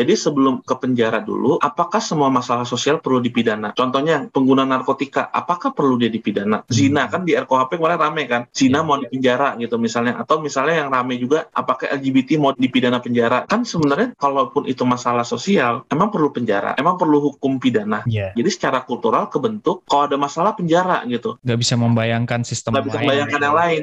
Jadi sebelum ke penjara dulu, apakah semua masalah sosial perlu dipidana? Contohnya pengguna narkotika, apakah perlu dia dipidana? Hmm. Zina kan di RKUHP kemarin rame kan, Zina Iya. mau dipenjara gitu misalnya, atau misalnya yang rame juga, apakah LGBT mau dipidana penjara? Kan sebenarnya kalaupun itu masalah sosial, emang perlu penjara, emang perlu hukum pidana. Iya. Jadi secara kultural kebentuk kalau ada masalah penjara gitu. Nggak bisa membayangkan sistem Nggak bisa lain. membayangkan yang lain.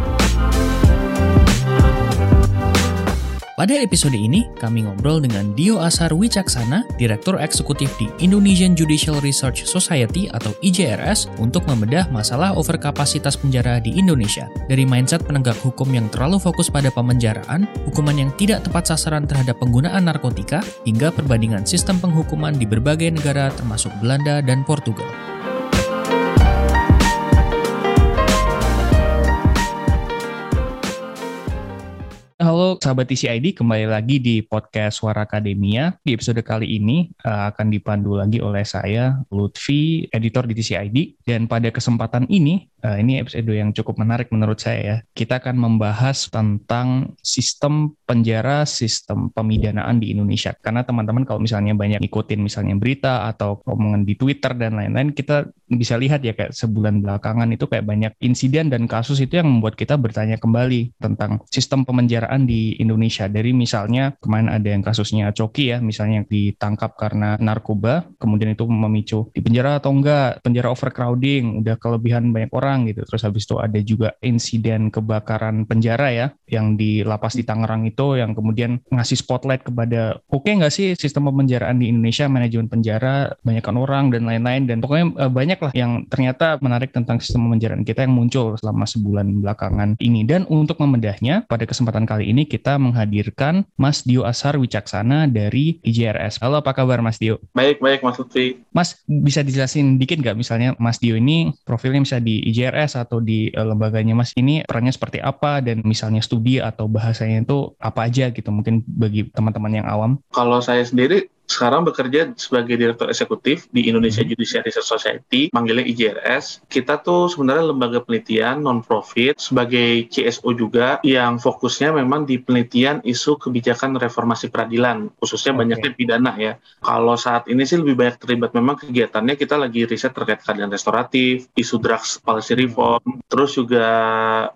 Pada episode ini, kami ngobrol dengan Dio Asar Wicaksana, Direktur Eksekutif di Indonesian Judicial Research Society atau IJRS, untuk membedah masalah overkapasitas penjara di Indonesia. Dari mindset penegak hukum yang terlalu fokus pada pemenjaraan, hukuman yang tidak tepat sasaran terhadap penggunaan narkotika, hingga perbandingan sistem penghukuman di berbagai negara termasuk Belanda dan Portugal. Halo sahabat TCID, kembali lagi di podcast Suara Akademia. Di episode kali ini eh, akan dipandu lagi oleh saya, Lutfi, editor di TCID. Dan pada kesempatan ini, eh, ini episode yang cukup menarik menurut saya ya. Kita akan membahas tentang sistem penjara, sistem pemidanaan di Indonesia. Karena teman-teman kalau misalnya banyak ngikutin misalnya berita atau omongan di Twitter dan lain-lain, kita bisa lihat ya kayak sebulan belakangan itu kayak banyak insiden dan kasus itu yang membuat kita bertanya kembali tentang sistem pemenjaraan di Indonesia. Dari misalnya kemarin ada yang kasusnya Coki ya, misalnya yang ditangkap karena narkoba, kemudian itu memicu di penjara atau enggak, penjara overcrowding, udah kelebihan banyak orang gitu. Terus habis itu ada juga insiden kebakaran penjara ya, yang di lapas di Tangerang itu yang kemudian ngasih spotlight kepada oke nggak sih sistem pemenjaraan di Indonesia, manajemen penjara, banyakkan orang dan lain-lain dan pokoknya eh, banyak lah yang ternyata menarik tentang sistem pemenjaraan kita yang muncul selama sebulan belakangan ini dan untuk memedahnya pada kesempatan kali ini kita menghadirkan Mas Dio Asar Wicaksana dari IJRS. Halo apa kabar Mas Dio? Baik-baik Mas Lutfi. Mas bisa dijelasin dikit nggak misalnya Mas Dio ini profilnya bisa di IJRS atau di eh, lembaganya Mas ini perannya seperti apa dan misalnya studi atau bahasanya itu apa aja gitu mungkin bagi teman-teman yang awam. Kalau saya sendiri sekarang bekerja sebagai direktur eksekutif di Indonesia Judicial Research Society, manggilnya IJRS. Kita tuh sebenarnya lembaga penelitian non-profit sebagai CSO juga yang fokusnya memang di penelitian isu kebijakan reformasi peradilan, khususnya Oke. banyaknya pidana ya. Kalau saat ini sih lebih banyak terlibat memang kegiatannya kita lagi riset terkait keadilan restoratif, isu drugs policy reform, terus juga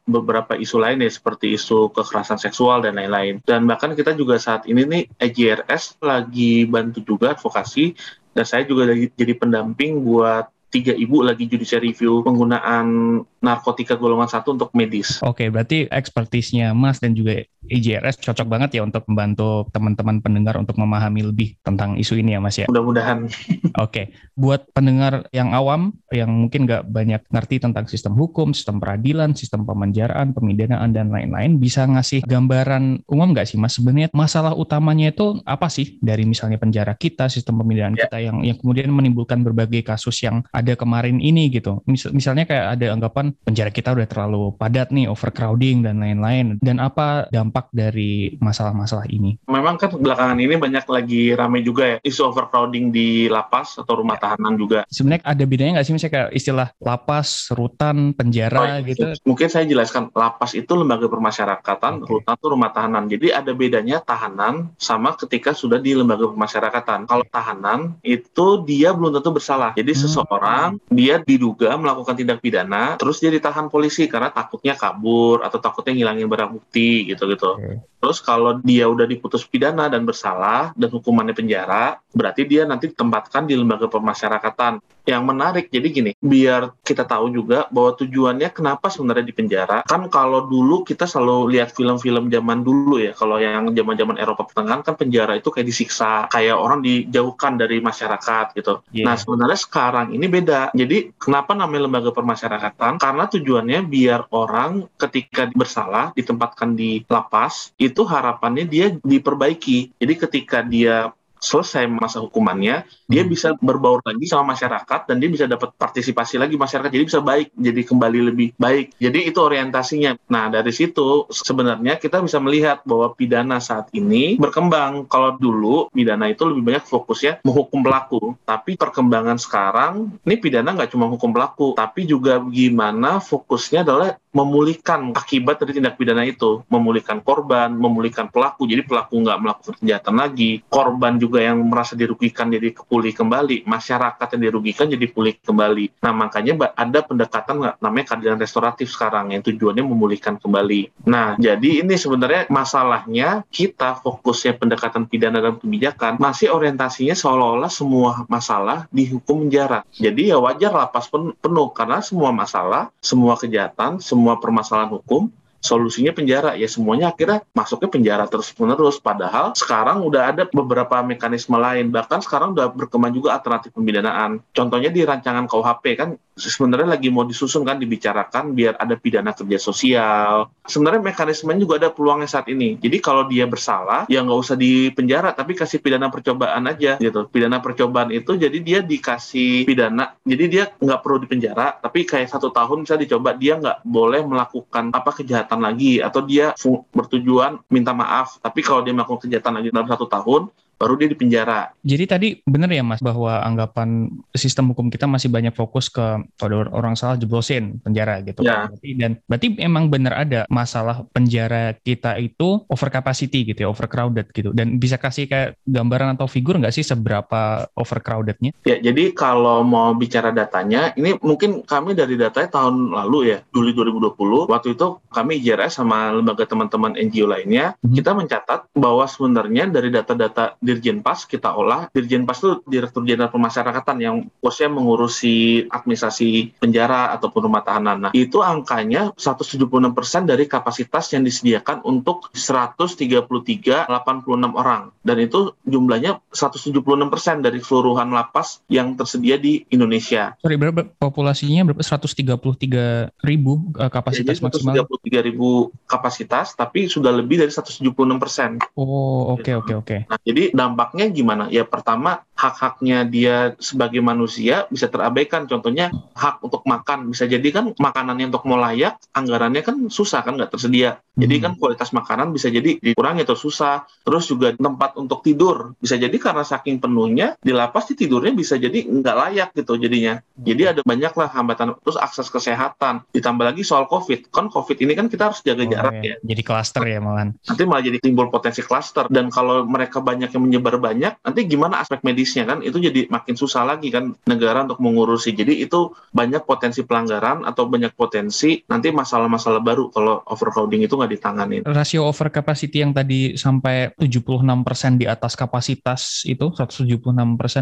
beberapa isu lain ya seperti isu kekerasan seksual dan lain-lain. Dan bahkan kita juga saat ini nih IJRS lagi bantu juga advokasi dan saya juga jadi pendamping buat tiga ibu lagi judicial review penggunaan narkotika golongan satu untuk medis. Oke, berarti ekspertisnya Mas dan juga IJRS cocok banget ya untuk membantu teman-teman pendengar untuk memahami lebih tentang isu ini ya Mas ya. Mudah-mudahan Oke, buat pendengar yang awam yang mungkin nggak banyak ngerti tentang sistem hukum, sistem peradilan, sistem pemenjaraan, pemidanaan dan lain-lain, bisa ngasih gambaran umum nggak sih Mas? Sebenarnya masalah utamanya itu apa sih dari misalnya penjara kita, sistem pemidanaan Ya. kita yang yang kemudian menimbulkan berbagai kasus yang ada kemarin ini gitu. Mis- misalnya kayak ada anggapan penjara kita udah terlalu padat nih, overcrowding dan lain-lain. Dan apa dampak dari masalah-masalah ini? memang kan belakangan ini banyak lagi rame juga ya isu overcrowding di lapas atau rumah tahanan juga. Sebenarnya ada bedanya nggak sih misalnya kayak istilah lapas, rutan, penjara Oh, gitu? Mungkin saya jelaskan lapas itu lembaga permasyarakatan, Oke. rutan itu rumah tahanan. Jadi ada bedanya tahanan sama ketika sudah di lembaga permasyarakatan. Kalau tahanan itu dia belum tentu bersalah. Jadi Hmm. seseorang dia diduga melakukan tindak pidana, terus dia ditahan polisi karena takutnya kabur atau takutnya ngilangin barang bukti gitu-gitu. Oke. Terus kalau dia udah diputus pidana dan bersalah dan hukumannya penjara, berarti dia nanti ditempatkan di lembaga pemasyarakatan. Yang menarik jadi gini, biar kita tahu juga bahwa tujuannya kenapa sebenarnya di penjara. Kan kalau dulu kita selalu lihat film-film zaman dulu ya, kalau yang zaman-zaman Eropa pertengahan kan penjara itu kayak disiksa, kayak orang dijauhkan dari masyarakat gitu. Iya. Nah, sebenarnya sekarang ini beda. Jadi, kenapa namanya lembaga permasyarakatan? Karena tujuannya biar orang ketika bersalah ditempatkan di lapas, itu harapannya dia diperbaiki. Jadi, ketika dia selesai masa hukumannya, dia Hmm. bisa berbaur lagi sama masyarakat dan dia bisa dapat partisipasi lagi masyarakat. Jadi bisa baik, jadi kembali lebih baik. Jadi itu orientasinya. Nah, dari situ sebenarnya kita bisa melihat bahwa pidana saat ini berkembang. Kalau dulu pidana itu lebih banyak fokusnya menghukum pelaku, tapi perkembangan sekarang ini pidana nggak cuma hukum pelaku, tapi juga gimana fokusnya adalah memulihkan akibat dari tindak pidana itu, memulihkan korban, memulihkan pelaku. Jadi pelaku nggak melakukan kejahatan lagi, korban juga yang merasa dirugikan jadi pulih kembali, masyarakat yang dirugikan jadi pulih kembali. Nah makanya ada pendekatan namanya keadilan restoratif sekarang yang tujuannya memulihkan kembali. Nah jadi ini sebenarnya masalahnya kita fokusnya pendekatan pidana dan kebijakan masih orientasinya seolah-olah semua masalah dihukum penjara. Jadi ya wajar lapas pen- penuh karena semua masalah, semua kejahatan, semua permasalahan hukum solusinya penjara. Ya semuanya akhirnya masuknya penjara terus menerus padahal sekarang udah ada beberapa mekanisme lain. Bahkan sekarang udah berkembang juga alternatif pemidanaan. Contohnya di rancangan KUHP kan sebenarnya lagi mau disusun kan dibicarakan biar ada pidana kerja sosial. Sebenarnya mekanismenya juga ada peluangnya saat ini. Jadi kalau dia bersalah ya nggak usah di penjara tapi kasih pidana percobaan aja gitu. Pidana percobaan itu jadi dia dikasih pidana jadi dia nggak perlu di penjara tapi kayak satu tahun bisa dicoba dia nggak boleh melakukan apa kejahatan lagi atau dia bertujuan minta maaf. Tapi kalau dia melakukan kejahatan lagi dalam satu tahun baru dia di penjara Jadi tadi benar ya Mas bahwa anggapan sistem hukum kita masih banyak fokus ke kalau orang salah jeblosin penjara gitu. Ya. Berarti dan berarti emang benar ada masalah penjara kita itu over capacity gitu ya, overcrowded gitu. Dan bisa kasih kayak gambaran atau figur nggak sih seberapa overcrowdednya? Ya, jadi kalau mau bicara datanya, ini mungkin kami dari datanya tahun lalu ya, Juli 2020, waktu itu kami IJRS sama lembaga teman-teman NGO lainnya, Mhm. kita mencatat bahwa sebenarnya dari data-data Dirjen Pas kita olah, Dirjen Pas itu Direktur Jenderal Pemasyarakatan yang posnya mengurusi administrasi penjara ataupun rumah tahanan. Nah, itu angkanya 176% dari kapasitas yang disediakan untuk 133 86 orang. Dan itu jumlahnya 176% dari keseluruhan lapas yang tersedia di Indonesia. Sorry, berapa populasinya berapa? 133 ribu eh, kapasitas Jadi maksimal. 133 ribu kapasitas, tapi sudah lebih dari 176 persen. Oh, oke oke oke. Nah, jadi dampaknya gimana? Ya pertama, hak-haknya dia sebagai manusia bisa terabaikan. Contohnya hak untuk makan. Bisa jadi kan makanannya untuk mau layak, anggarannya kan susah kan nggak tersedia. Jadi Hmm. kan kualitas makanan bisa jadi dikurangi atau susah. Terus juga tempat untuk tidur. Bisa jadi karena saking penuhnya, di lapas sih tidurnya bisa jadi nggak layak gitu jadinya. Jadi ada banyak lah hambatan. Terus akses kesehatan. Ditambah lagi soal COVID. Kan COVID ini kan kita harus jaga Oh, jarak iya. ya Jadi klaster ya malahan. nanti malah jadi timbul potensi klaster dan kalau mereka banyak yang menyebar banyak nanti gimana aspek medisnya kan itu jadi makin susah lagi kan negara untuk mengurusi. Jadi itu banyak potensi pelanggaran atau banyak potensi nanti masalah-masalah baru kalau overcrowding itu nggak ditanganin. Rasio over capacity yang tadi sampai 76% di atas kapasitas itu 176%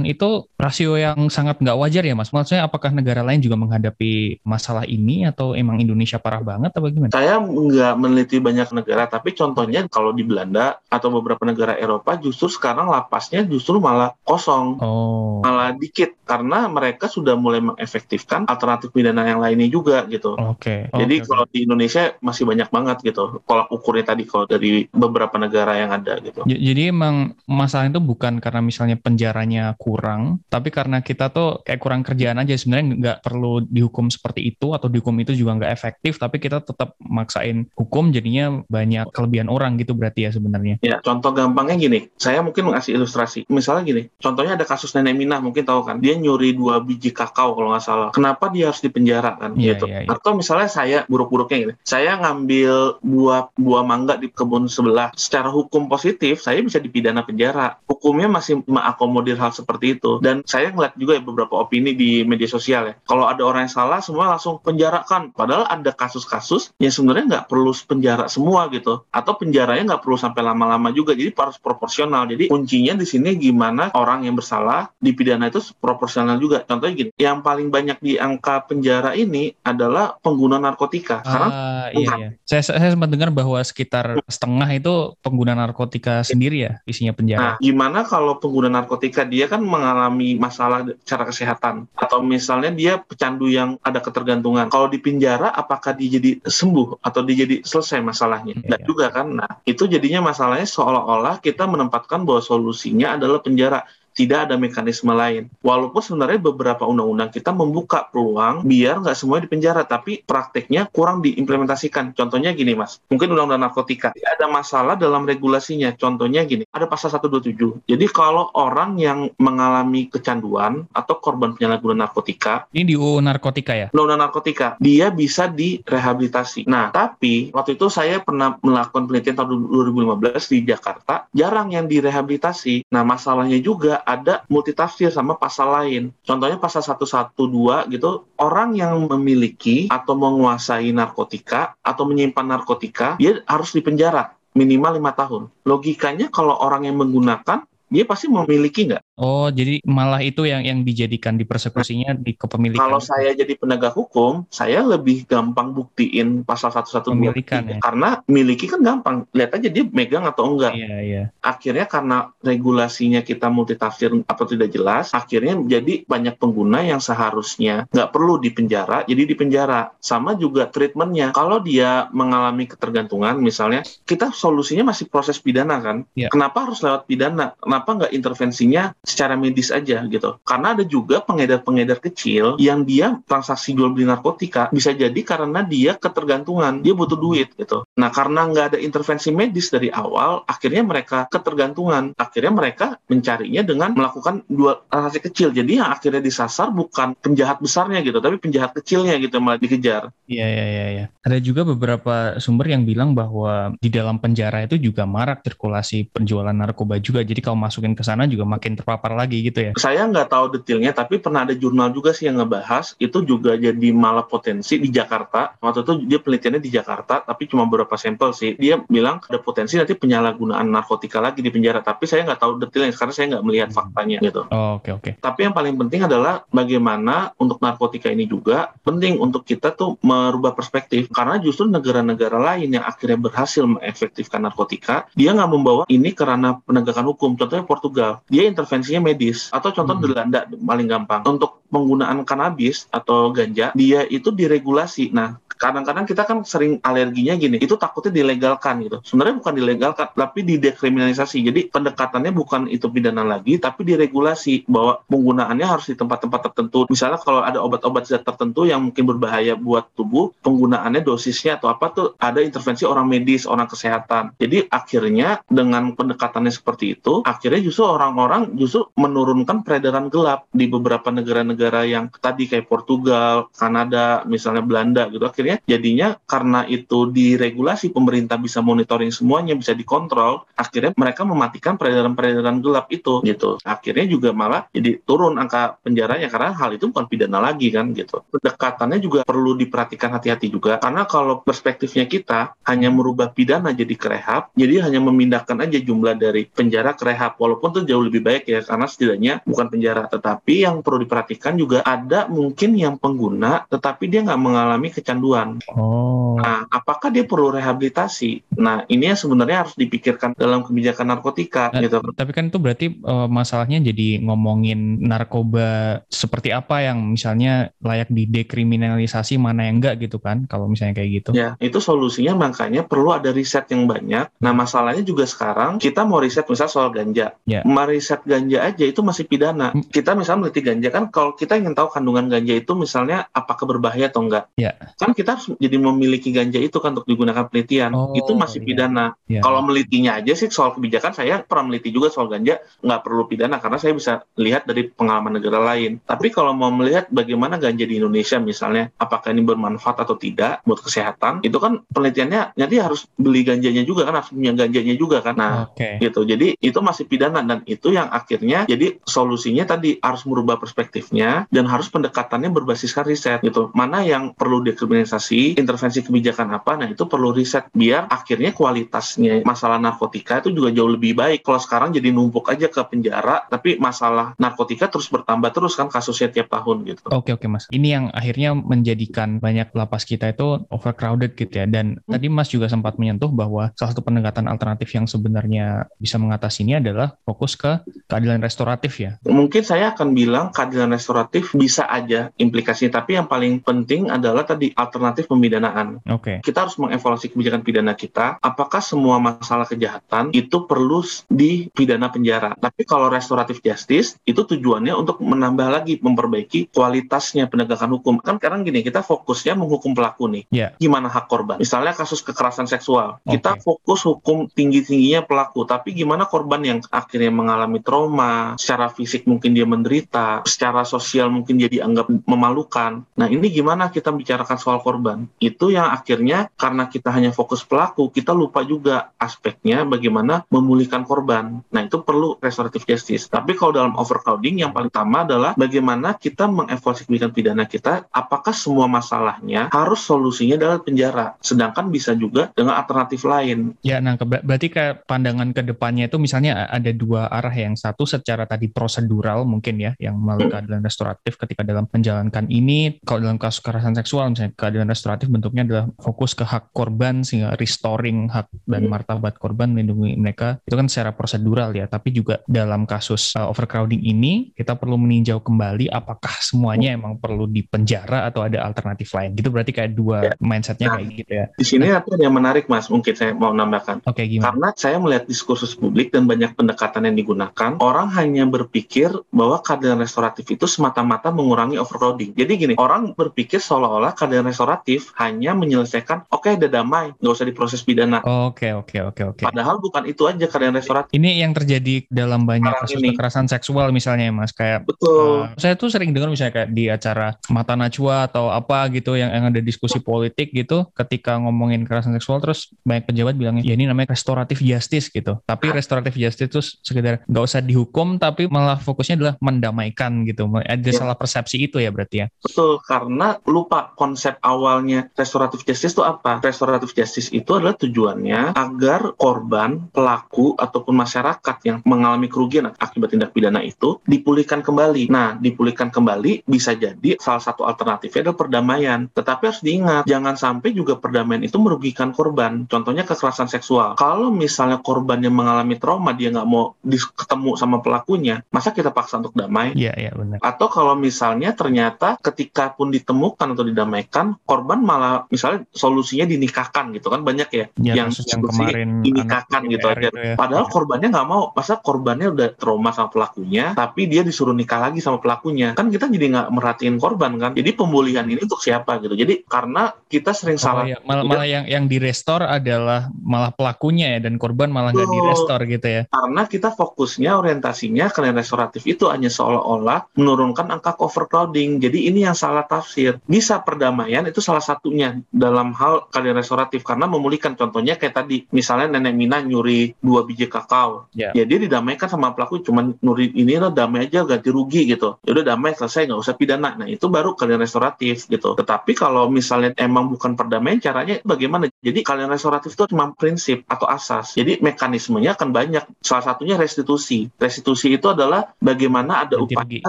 itu rasio yang sangat nggak wajar ya mas. Maksudnya apakah negara lain juga menghadapi masalah ini atau emang Indonesia parah banget apa gimana? saya nggak meneliti banyak negara tapi contohnya kalau di Belanda atau beberapa negara Eropa justru sekarang lapasnya justru malah kosong Oh malah dikit karena mereka sudah mulai mengefektifkan alternatif pidana yang lainnya juga gitu oke Jadi Oke, oke. kalau di Indonesia masih banyak banget gitu. Kalau ukurnya tadi kalau dari beberapa negara yang ada gitu. J- Jadi emang masalah itu bukan karena misalnya penjaranya kurang, tapi karena kita tuh kayak kurang kerjaan aja sebenarnya nggak perlu dihukum seperti itu atau dihukum itu juga nggak efektif, tapi kita tetap maksain hukum jadinya banyak kelebihan orang gitu berarti ya sebenarnya. Ya, contoh gampangnya gini. Saya mungkin ngasih ilustrasi. Misalnya gini, contohnya ada kasus nenek Minah mungkin tahu kan. Dia nyuri dua biji kakao kalau nggak salah. Kenapa dia harus dipenjara kan? Iya, gitu. iya, iya. Atau misalnya saya buruk-buruknya gini. Saya ngambil buah buah mangga di kebun sebelah. Secara hukum positif, saya bisa dipidana penjara. Hukumnya masih mengakomodir hal seperti itu. Dan saya ngeliat juga ya beberapa opini di media sosial ya. Kalau ada orang yang salah, semua langsung penjarakan. Padahal ada kasus-kasus yang sebenarnya nggak perlu penjara semua gitu. Atau penjaranya nggak perlu sampai lama-lama juga. Jadi harus proporsional. Jadi kuncinya di sini gimana orang yang yang bersalah dipidana itu proporsional juga. Contohnya gini, yang paling banyak di angka penjara ini adalah pengguna narkotika. Karena uh, iya, iya. Saya, saya sempat dengar bahwa sekitar setengah itu pengguna narkotika sendiri ya isinya penjara. Nah, gimana kalau pengguna narkotika dia kan mengalami masalah secara kesehatan atau misalnya dia pecandu yang ada ketergantungan. Kalau di penjara apakah dia jadi sembuh atau dia jadi selesai masalahnya? Tidak iya. juga kan. Nah, itu jadinya masalahnya seolah-olah kita menempatkan bahwa solusinya adalah penjara tidak ada mekanisme lain. Walaupun sebenarnya beberapa undang-undang kita membuka peluang biar nggak semuanya dipenjara, tapi prakteknya kurang diimplementasikan. Contohnya gini, Mas. Mungkin undang-undang narkotika. Ada masalah dalam regulasinya. Contohnya gini, ada pasal 127. Jadi kalau orang yang mengalami kecanduan atau korban penyalahgunaan narkotika. Ini di UU narkotika ya? Undang-undang narkotika. Dia bisa direhabilitasi. Nah, tapi waktu itu saya pernah melakukan penelitian tahun 2015 di Jakarta. Jarang yang direhabilitasi. Nah, masalahnya juga ada multitafsir sama pasal lain. Contohnya pasal 112 gitu, orang yang memiliki atau menguasai narkotika atau menyimpan narkotika, dia harus dipenjara minimal lima tahun. Logikanya kalau orang yang menggunakan dia pasti memiliki nggak? Oh, jadi malah itu yang yang dijadikan di persekusinya di kepemilikan. Kalau saya jadi penegak hukum, saya lebih gampang buktiin pasal 112 Pemilikan, ya? karena miliki kan gampang. Lihat aja dia megang atau enggak. Iya, iya. Akhirnya karena regulasinya kita multitafsir atau tidak jelas, akhirnya jadi banyak pengguna yang seharusnya nggak perlu dipenjara, jadi dipenjara. Sama juga treatmentnya. Kalau dia mengalami ketergantungan, misalnya kita solusinya masih proses pidana kan? Iya. Kenapa harus lewat pidana? Kenapa nggak intervensinya secara medis aja gitu. Karena ada juga pengedar-pengedar kecil yang dia transaksi jual beli narkotika bisa jadi karena dia ketergantungan, dia butuh duit gitu. Nah karena nggak ada intervensi medis dari awal, akhirnya mereka ketergantungan. Akhirnya mereka mencarinya dengan melakukan dua transaksi kecil. Jadi yang akhirnya disasar bukan penjahat besarnya gitu, tapi penjahat kecilnya gitu malah dikejar. Iya iya iya. Ya. Ada juga beberapa sumber yang bilang bahwa di dalam penjara itu juga marak sirkulasi penjualan narkoba juga. Jadi kalau masukin ke sana juga makin terpapar lagi gitu ya? Saya nggak tahu detailnya, tapi pernah ada jurnal juga sih yang ngebahas itu juga jadi malah potensi di Jakarta. Waktu itu dia penelitiannya di Jakarta, tapi cuma beberapa sampel sih. Dia bilang ada potensi nanti penyalahgunaan narkotika lagi di penjara, tapi saya nggak tahu detailnya karena saya nggak melihat faktanya gitu. Oh, oke okay, oke. Okay. Tapi yang paling penting adalah bagaimana untuk narkotika ini juga penting untuk kita tuh merubah perspektif karena justru negara-negara lain yang akhirnya berhasil mengefektifkan narkotika, dia nggak membawa ini karena penegakan hukum. Contohnya Portugal, dia intervensi intervensinya medis atau contoh hmm. Belanda paling gampang untuk penggunaan kanabis atau ganja dia itu diregulasi nah kadang-kadang kita kan sering alerginya gini, itu takutnya dilegalkan gitu. Sebenarnya bukan dilegalkan, tapi didekriminalisasi. Jadi pendekatannya bukan itu pidana lagi, tapi diregulasi bahwa penggunaannya harus di tempat-tempat tertentu. Misalnya kalau ada obat-obat zat tertentu yang mungkin berbahaya buat tubuh, penggunaannya dosisnya atau apa tuh ada intervensi orang medis, orang kesehatan. Jadi akhirnya dengan pendekatannya seperti itu, akhirnya justru orang-orang justru menurunkan peredaran gelap di beberapa negara-negara yang tadi kayak Portugal, Kanada, misalnya Belanda gitu. Akhirnya jadinya karena itu diregulasi pemerintah bisa monitoring semuanya bisa dikontrol akhirnya mereka mematikan peredaran-peredaran gelap itu gitu akhirnya juga malah jadi turun angka penjaranya karena hal itu bukan pidana lagi kan gitu pendekatannya juga perlu diperhatikan hati-hati juga karena kalau perspektifnya kita hanya merubah pidana jadi kerehab jadi hanya memindahkan aja jumlah dari penjara ke rehab walaupun itu jauh lebih baik ya karena setidaknya bukan penjara tetapi yang perlu diperhatikan juga ada mungkin yang pengguna tetapi dia nggak mengalami kecanduan Oh. Nah, apakah dia perlu rehabilitasi? Nah, ini yang sebenarnya harus dipikirkan dalam kebijakan narkotika nah, gitu. Tapi kan itu berarti uh, masalahnya jadi ngomongin narkoba seperti apa yang misalnya layak didekriminalisasi mana yang enggak gitu kan kalau misalnya kayak gitu. Ya, itu solusinya makanya perlu ada riset yang banyak. Nah, masalahnya juga sekarang kita mau riset misal soal ganja. Ya. Meriset ganja aja itu masih pidana. Hmm. Kita misalnya meneliti ganja kan kalau kita ingin tahu kandungan ganja itu misalnya apakah berbahaya atau enggak. Ya. Kan kita harus jadi memiliki ganja itu kan untuk digunakan penelitian. Oh, itu masih iya. pidana. Iya. Kalau melitinya aja sih soal kebijakan saya pernah meliti juga soal ganja nggak perlu pidana karena saya bisa lihat dari pengalaman negara lain. Tapi kalau mau melihat bagaimana ganja di Indonesia misalnya apakah ini bermanfaat atau tidak buat kesehatan, itu kan penelitiannya nanti harus beli ganjanya juga kan harus punya ganjanya juga kan. Nah, okay. gitu. Jadi itu masih pidana dan itu yang akhirnya jadi solusinya tadi harus merubah perspektifnya dan harus pendekatannya berbasiskan riset gitu. Mana yang perlu dekriminalisasi, intervensi kebijakan apa, nah itu perlu riset biar akhirnya kualitasnya masalah narkotika itu juga jauh lebih baik. Kalau sekarang jadi numpuk aja ke penjara, tapi masalah narkotika terus bertambah terus kan kasusnya tiap tahun gitu. Oke oke mas, ini yang akhirnya menjadikan banyak lapas kita itu overcrowded gitu ya. Dan hmm. tadi mas juga sempat menyentuh bahwa salah satu pendekatan alternatif yang sebenarnya bisa mengatasi ini adalah fokus ke keadilan restoratif ya. Mungkin saya akan bilang keadilan restoratif bisa aja implikasinya, tapi yang paling penting adalah tadi alternatif pemidanaan. Oke. Okay. Kita harus mengevaluasi kebijakan pidana kita. Apakah semua masalah kejahatan itu perlu dipidana penjara? Tapi kalau restoratif justice itu tujuannya untuk menambah lagi memperbaiki kualitasnya penegakan hukum. Kan sekarang gini, kita fokusnya menghukum pelaku nih. Yeah. Gimana hak korban? Misalnya kasus kekerasan seksual. Okay. Kita fokus hukum tinggi-tingginya pelaku, tapi gimana korban yang akhirnya mengalami trauma, secara fisik mungkin dia menderita, secara sosial mungkin dia dianggap memalukan. Nah, ini gimana kita bicarakan soal korban? Itu yang akhirnya karena kita hanya fokus pelaku, kita lupa juga aspeknya bagaimana memulihkan korban. Nah, itu perlu restoratif justice. Tapi kalau dalam overcrowding yang paling utama adalah bagaimana kita mengevaluasi pidana kita, apakah semua masalahnya harus solusinya adalah penjara, sedangkan bisa juga dengan alternatif lain. Ya, nah berarti kayak pandangan ke depannya itu misalnya ada dua arah yang satu secara tadi prosedural mungkin ya, yang melalui hmm. keadilan restoratif ketika dalam menjalankan ini, kalau dalam kasus kekerasan seksual misalnya keadilan restoratif bentuknya adalah fokus ke hak korban sehingga restoring hak dan hmm. martabat korban melindungi mereka itu kan secara prosedural ya, tapi juga dalam kasus uh, overcrowding ini kita perlu meninjau kembali apakah semuanya hmm. emang perlu dipenjara atau ada alternatif lain gitu berarti kayak dua ya. mindsetnya nah, kayak gitu ya di sini nah. ada yang menarik mas mungkin saya mau nambahkan oke okay, gimana karena saya melihat diskursus publik dan banyak pendekatan yang digunakan orang hanya berpikir bahwa keadilan restoratif itu semata-mata mengurangi overcrowding. Jadi gini orang berpikir seolah-olah keadilan restoratif hanya menyelesaikan oke okay, udah damai nggak usah diproses pidana. Oke oke oke oke. Padahal bukan itu aja keadilan restoratif. Ini yang terjadi dalam banyak kasus kekerasan seksual misalnya mas. Kayak betul. uh, saya tuh sering dengar misalnya kayak di acara mata najwa atau apa gitu yang, yang ada diskusi politik gitu ketika ngomongin kekerasan seksual terus banyak pejabat bilangnya ya ini namanya restoratif justice gitu. Tapi restoratif justice itu sekedar nggak usah dihukum tapi malah fokusnya adalah mendamaikan gitu ada ya. salah persepsi itu ya berarti ya betul karena lupa konsep awalnya restoratif justice itu apa restoratif justice itu adalah tujuannya agar korban pelaku ataupun masyarakat yang mengalami kerugian akibat tindak pidana itu dipulihkan kembali nah dipulihkan kembali bisa jadi salah satu alternatifnya adalah perdamaian. Tetapi harus diingat, jangan sampai juga perdamaian itu merugikan korban. Contohnya kekerasan seksual. Kalau misalnya korban yang mengalami trauma, dia nggak mau ketemu sama pelakunya, masa kita paksa untuk damai? Iya, iya benar. Atau kalau misalnya ternyata ketika pun ditemukan atau didamaikan, korban malah misalnya solusinya dinikahkan gitu kan banyak ya, ya yang, yang kemarin dinikahkan gitu aja. Ya. Padahal korbannya nggak mau, masa korbannya udah trauma sama pelakunya, tapi dia disuruh nikah lagi sama pelakunya. Kan kita jadi nggak merhatiin korban kan. Jadi pemulihan ini untuk siapa gitu. Jadi karena kita sering oh, salah. Iya. Malah, malah yang yang direstor adalah malah pelakunya ya dan korban malah nggak oh, direstor gitu ya. Karena kita fokusnya orientasinya ke restoratif itu hanya seolah-olah menurunkan angka overcrowding. Jadi ini yang salah tafsir. Bisa perdamaian itu salah satunya dalam hal kalian restoratif karena memulihkan contohnya kayak tadi misalnya nenek Mina nyuri dua biji kakao. Yeah. Ya dia didamaikan sama pelaku cuma nyuri ini lah damai aja ganti rugi gitu. Ya udah damai selesai nggak usah pidana. Nah itu baru kalian restoratif gitu. Tetapi kalau misalnya emang bukan perdamaian caranya bagaimana? Jadi kalian restoratif itu cuma prinsip atau asas. Jadi mekanismenya akan banyak. Salah satunya restitusi. Restitusi itu adalah bagaimana ada upaya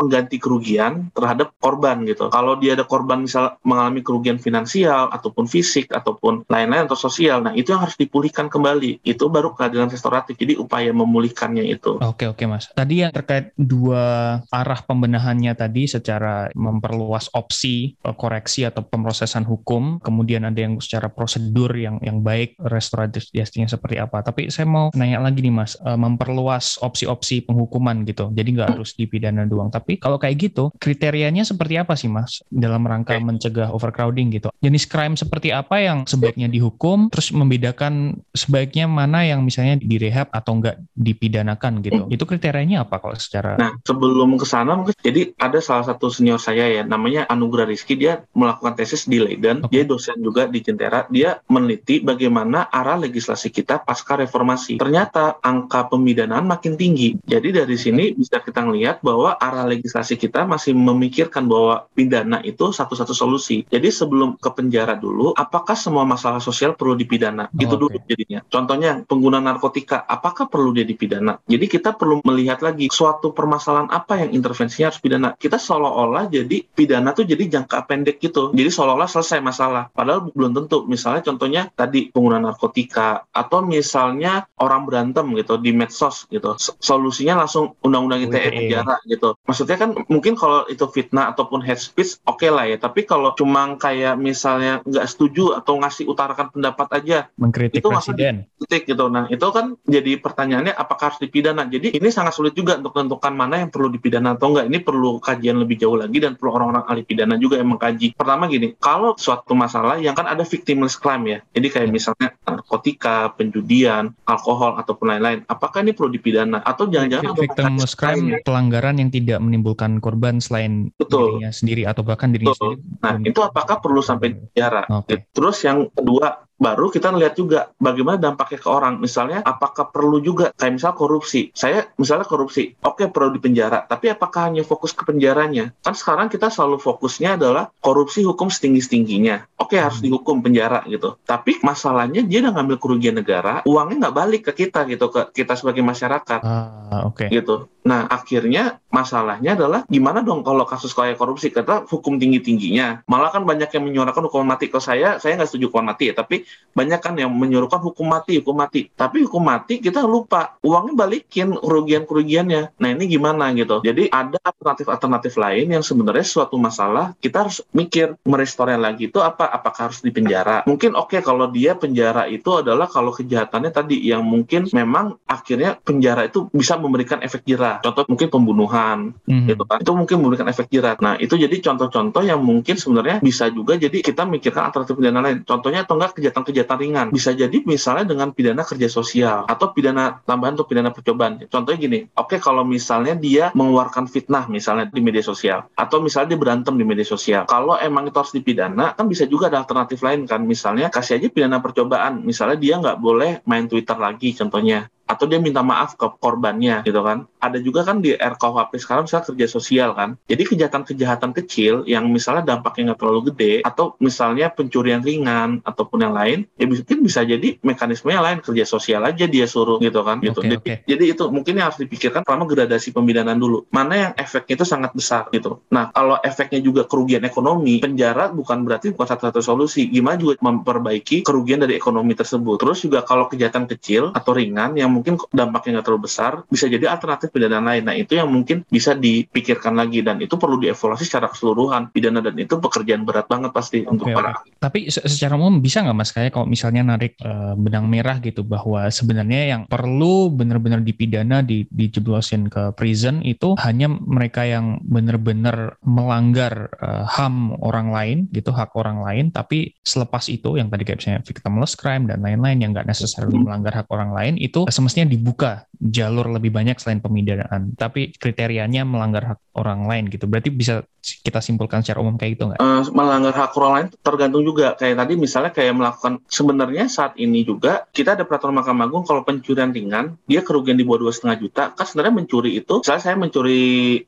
mengganti kerugian terhadap korban gitu. Kalau dia ada korban misal mengalami kerugian finansial ataupun fisik ataupun lain-lain atau sosial, nah itu yang harus dipulihkan kembali. Itu baru keadilan restoratif. Jadi upaya memulihkannya itu. Oke oke mas. Tadi yang terkait dua arah pembenahannya tadi secara memperluas opsi eh, koreksi atau pemrosesan hukum, kemudian ada yang secara prosedur yang yang baik restoratif justice seperti apa. Tapi saya mau nanya lagi nih Mas, eh, memperluas opsi-opsi penghukuman gitu. Jadi nggak harus dipidana doang. Tapi kalau kayak gitu, kriterianya seperti apa sih Mas dalam rangka mencegah overcrowding gitu? Jenis crime seperti apa yang sebaiknya dihukum, terus membedakan sebaiknya mana yang misalnya direhab atau nggak dipidanakan gitu. Itu kriterianya apa kalau secara Nah, sebelum ke sana mungkin jadi ada salah satu senior saya ya namanya Anugrah Rizky dia melakukan tesis di Leiden okay. dia dosen juga di Jentera dia meneliti bagaimana arah legislasi kita pasca reformasi ternyata angka pemidanaan makin tinggi. Jadi dari sini bisa kita lihat bahwa arah legislasi kita masih memikirkan bahwa pidana itu satu-satu solusi. Jadi sebelum ke penjara dulu, apakah semua masalah sosial perlu dipidana? Oh, itu oke. dulu jadinya. Contohnya pengguna narkotika, apakah perlu dia dipidana? Jadi kita perlu melihat lagi suatu permasalahan apa yang intervensinya harus pidana. Kita seolah-olah jadi pidana tuh jadi jangka pendek gitu. Jadi seolah-olah selesai masalah. Padahal belum tentu. Misalnya contohnya tadi pengguna narkotika atau misalnya orang berantem gitu di medsos gitu. Solusinya langsung undang-undang ITE UITE. penjara gitu. Maksudnya kan mungkin kalau itu fitnah ataupun hate speech oke lah ya. Tapi kalau cuma kayak misalnya nggak setuju atau ngasih utarakan pendapat aja Mengkritik Itu presiden. titik gitu. Nah, itu kan jadi pertanyaannya apakah harus dipidana. Jadi ini sangat sulit juga untuk menentukan mana yang perlu dipidana atau enggak. Ini perlu kajian lebih jauh lagi dan perlu orang-orang ahli pidana juga yang mengkaji. Pertama gini, kalau suatu masalah yang kan ada victimless crime ya. Jadi kayak misalnya narkotika, penjudian, alkohol ataupun lain-lain. Apakah ini perlu dipidana atau jangan-jangan mekanisme crime lainnya? pelanggaran yang tidak menimbulkan korban selain Betul. dirinya sendiri atau bahkan dirinya Betul. sendiri. Nah, itu apakah perlu sampai penjara? Oke. Terus yang kedua, baru kita lihat juga bagaimana dampaknya ke orang. Misalnya, apakah perlu juga kayak misal korupsi. Saya misalnya korupsi, oke perlu di penjara, tapi apakah hanya fokus ke penjaranya? Kan sekarang kita selalu fokusnya adalah korupsi hukum setinggi-tingginya. Oke harus Hmm. dihukum penjara gitu. Tapi masalahnya dia udah ngambil kerugian negara, uangnya nggak balik ke kita gitu, ke kita sebagai masyarakat Ah, oke. gitu. Nah, akhirnya masalahnya adalah gimana dong kalau kasus kayak korupsi kata hukum tinggi-tingginya. Malah kan banyak yang menyuarakan hukuman mati. Kalau saya, saya nggak setuju hukuman mati tapi banyak kan yang menyuruhkan hukum mati, hukum mati. Tapi hukum mati kita lupa uangnya balikin kerugian-kerugiannya. Nah, ini gimana gitu. Jadi ada alternatif-alternatif lain yang sebenarnya suatu masalah kita harus mikir merestornya lagi itu apa? Apakah harus di penjara? Mungkin oke kalau dia penjara itu adalah kalau kejahatannya tadi yang mungkin memang akhirnya penjara itu bisa memberikan efek jerah. Contoh mungkin pembunuhan Mhm. gitu kan. Itu mungkin memberikan efek jerah. Nah, itu jadi contoh-contoh yang mungkin sebenarnya bisa juga jadi kita mikirkan alternatif pidana lain. Contohnya atau enggak kejahatan-kejahatan ringan. Bisa jadi misalnya dengan pidana kerja sosial atau pidana tambahan atau pidana percobaan. Contohnya gini, oke kalau misalnya dia mengeluarkan fitnah misalnya di media sosial atau misalnya dia berantem di media sosial. Kalau emang itu harus dipidana, kan bisa juga ada alternatif lain kan. Misalnya kasih aja pidana percobaan. Misalnya dia nggak boleh main Twitter lagi contohnya atau dia minta maaf ke korbannya gitu kan. Ada juga kan di RKUHP sekarang misalnya kerja sosial kan. Jadi kejahatan-kejahatan kecil yang misalnya dampaknya nggak terlalu gede atau misalnya pencurian ringan ataupun yang lain ya mungkin bisa jadi mekanismenya lain kerja sosial aja dia suruh gitu kan gitu. Oke, jadi, oke. jadi itu mungkin yang harus dipikirkan pertama gradasi pemidanaan dulu. Mana yang efeknya itu sangat besar gitu. Nah kalau efeknya juga kerugian ekonomi penjara bukan berarti bukan satu-satu solusi. Gimana juga memperbaiki kerugian dari ekonomi tersebut. Terus juga kalau kejahatan kecil atau ringan yang mungkin dampaknya nggak terlalu besar, bisa jadi alternatif pidana lain. Nah, itu yang mungkin bisa dipikirkan lagi dan itu perlu dievaluasi secara keseluruhan pidana dan itu pekerjaan berat banget pasti untuk Oke, para Tapi se- secara umum bisa nggak mas kayak kalau misalnya narik eh, benang merah gitu bahwa sebenarnya yang perlu benar-benar dipidana di dijeblosin ke prison itu hanya mereka yang benar-benar melanggar eh, HAM orang lain gitu hak orang lain tapi selepas itu yang tadi kayak misalnya victimless crime dan lain-lain yang nggak necessarily Hmm. melanggar hak orang lain itu semestinya dibuka jalur lebih banyak selain pemidanaan tapi kriterianya melanggar hak orang lain gitu. Berarti bisa kita simpulkan secara umum kayak gitu nggak? Eh, melanggar hak orang lain tergantung juga. Kayak tadi misalnya kayak melakukan sebenarnya saat ini juga kita ada peraturan Mahkamah Agung kalau pencurian ringan dia kerugian di bawah dua setengah juta. Kan sebenarnya mencuri itu misalnya saya mencuri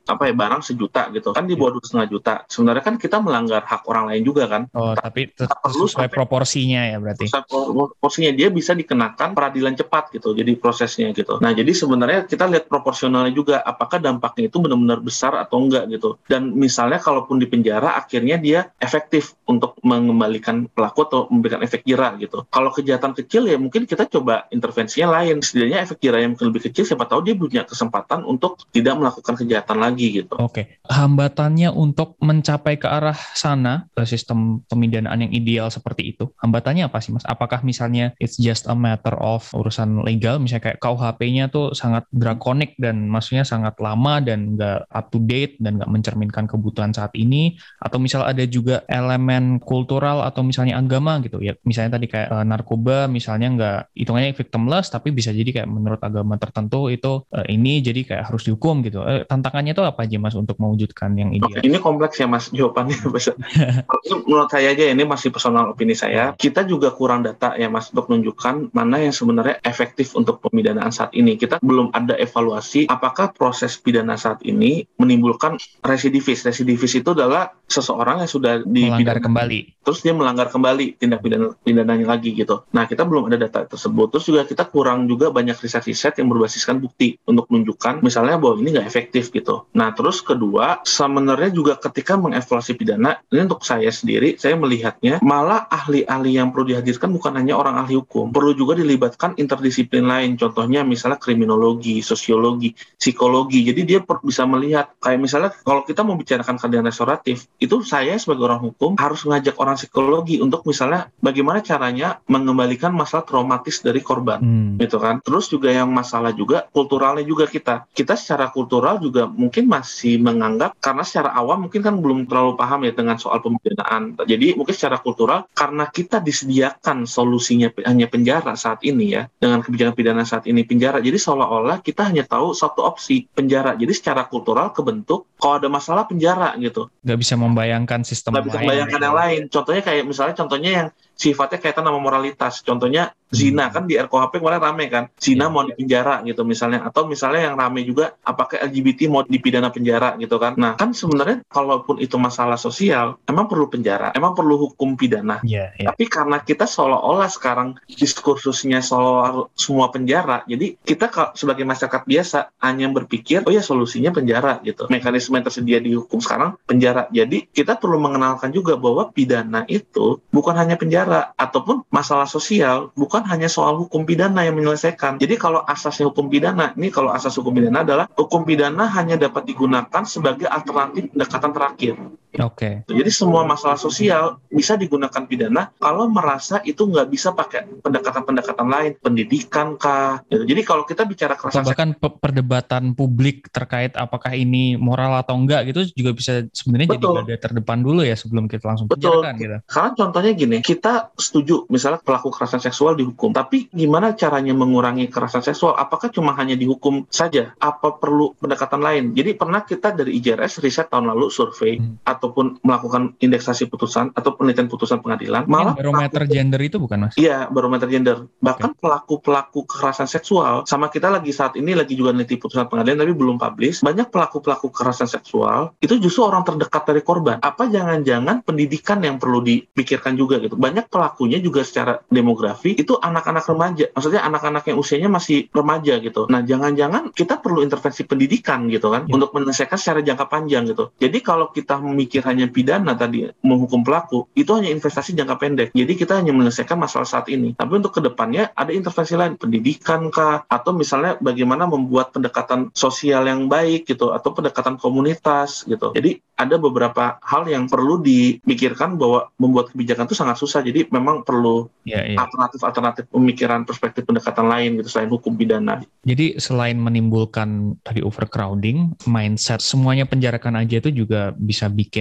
apa ya barang sejuta gitu. Kan di bawah dua setengah juta. Sebenarnya kan kita melanggar hak orang lain juga kan. Oh, tapi tet- perlu sesuai sampai- proporsinya ya berarti. Pusat por- porsinya. Dia bisa dikenakan peradilan cepat gitu jadi prosesnya gitu. Nah jadi sebenarnya kita lihat proporsionalnya juga apakah dampaknya itu benar-benar besar atau enggak gitu. Dan misalnya kalaupun di penjara akhirnya dia efektif untuk mengembalikan pelaku atau memberikan efek jerah gitu. Kalau kejahatan kecil ya mungkin kita coba intervensinya lain. Setidaknya efek jerah yang lebih kecil siapa tahu dia punya kesempatan untuk tidak melakukan kejahatan lagi gitu. Oke, hambatannya untuk mencapai ke arah sana ke sistem pemidanaan yang ideal seperti itu, hambatannya apa sih mas? Apakah misalnya it's just a matter of urusan legal, misalnya kayak KUHP-nya tuh sangat drakonik dan maksudnya sangat lama dan nggak up to date dan nggak mencerminkan kebutuhan saat ini, atau misal ada juga elemen kultural atau misalnya agama gitu ya, misalnya tadi kayak eh, narkoba misalnya nggak hitungannya victimless tapi bisa jadi kayak menurut agama tertentu itu eh, ini jadi kayak harus dihukum gitu. Eh, tantangannya itu apa aja mas untuk mewujudkan yang ideal? ini kompleks ya Mas jawabannya. Ini menurut saya aja ini masih personal opini saya. Kita juga kurang data ya Mas untuk menunjukkan mana yang sebenarnya efektif untuk pemidanaan saat ini kita belum ada evaluasi apakah proses pidana saat ini menimbulkan residivis. Residivis itu adalah seseorang yang sudah melanggar kembali. Terus dia melanggar kembali tindak pidana pidananya lagi gitu. Nah, kita belum ada data tersebut. Terus juga kita kurang juga banyak riset-riset yang berbasiskan bukti untuk menunjukkan misalnya bahwa ini nggak efektif gitu. Nah, terus kedua, sebenarnya juga ketika mengevaluasi pidana, ini untuk saya sendiri, saya melihatnya malah ahli-ahli yang perlu dihadirkan bukan hanya orang ahli hukum, perlu juga dilibatkan interdisiplin lain. Contohnya misalnya kriminologi, sosiologi, psikologi. Jadi dia bisa melihat kayak misalnya kalau kita mau bicarakan keadilan restoratif, itu saya sebagai orang hukum harus mengajak orang psikologi untuk misalnya bagaimana caranya mengembalikan masalah traumatis dari korban, hmm. gitu kan. Terus juga yang masalah juga kulturalnya juga kita. Kita secara kultural juga mungkin masih menganggap karena secara awam mungkin kan belum terlalu paham ya dengan soal pemidanaan. Jadi mungkin secara kultural karena kita disediakan solusinya hanya penjara saat ini ya dengan kebijakan pidana saat ini penjara. Jadi seolah-olah kita hanya tahu satu opsi penjara. Jadi secara kultural kebentuk kalau ada masalah penjara gitu. Gak bisa membayangkan sistem Gak bisa membayangkan yang lain. Contohnya kayak misalnya contohnya yang sifatnya kaitan sama moralitas. Contohnya zina hmm. kan di RKUHP kemarin rame kan. Zina yeah. mau dipenjara gitu misalnya atau misalnya yang rame juga apakah LGBT mau dipidana penjara gitu kan. Nah, kan sebenarnya kalaupun itu masalah sosial, emang perlu penjara, emang perlu hukum pidana. Yeah, yeah. Tapi karena kita seolah-olah sekarang diskursusnya soal semua penjara, jadi kita sebagai masyarakat biasa hanya berpikir, oh ya solusinya penjara gitu. Mekanisme yang tersedia di hukum sekarang penjara. Jadi kita perlu mengenalkan juga bahwa pidana itu bukan hanya penjara negara ataupun masalah sosial bukan hanya soal hukum pidana yang menyelesaikan. Jadi kalau asasnya hukum pidana, ini kalau asas hukum pidana adalah hukum pidana hanya dapat digunakan sebagai alternatif pendekatan terakhir. Oke. Okay. Jadi semua masalah sosial bisa digunakan pidana kalau merasa itu nggak bisa pakai pendekatan-pendekatan lain, pendidikan kah. Gitu. Jadi kalau kita bicara kekerasan bahkan perdebatan publik terkait apakah ini moral atau enggak gitu juga bisa sebenarnya Betul. jadi ada terdepan dulu ya sebelum kita langsung Betul. gitu. Karena contohnya gini, kita setuju misalnya pelaku kekerasan seksual dihukum, tapi gimana caranya mengurangi kekerasan seksual? Apakah cuma hanya dihukum saja? Apa perlu pendekatan lain? Jadi pernah kita dari IJRS riset tahun lalu survei hmm ataupun melakukan indeksasi putusan atau penelitian putusan pengadilan malah barometer pelaku, gender itu bukan mas? Iya barometer gender. Bahkan pelaku pelaku kekerasan seksual sama kita lagi saat ini lagi juga meneliti putusan pengadilan tapi belum publish banyak pelaku pelaku kekerasan seksual itu justru orang terdekat dari korban. Apa jangan-jangan pendidikan yang perlu dipikirkan juga gitu. Banyak pelakunya juga secara demografi itu anak-anak remaja. Maksudnya anak-anak yang usianya masih remaja gitu. Nah jangan-jangan kita perlu intervensi pendidikan gitu kan ya. untuk menyelesaikan secara jangka panjang gitu. Jadi kalau kita memikirkan berpikir hanya pidana tadi menghukum pelaku itu hanya investasi jangka pendek. Jadi kita hanya menyelesaikan masalah saat ini. Tapi untuk ke depannya ada intervensi lain, pendidikan kah, atau misalnya bagaimana membuat pendekatan sosial yang baik gitu, atau pendekatan komunitas gitu. Jadi ada beberapa hal yang perlu dipikirkan bahwa membuat kebijakan itu sangat susah. Jadi memang perlu ya, ya. alternatif-alternatif pemikiran perspektif pendekatan lain gitu selain hukum pidana. Jadi selain menimbulkan tadi overcrowding, mindset semuanya penjarakan aja itu juga bisa bikin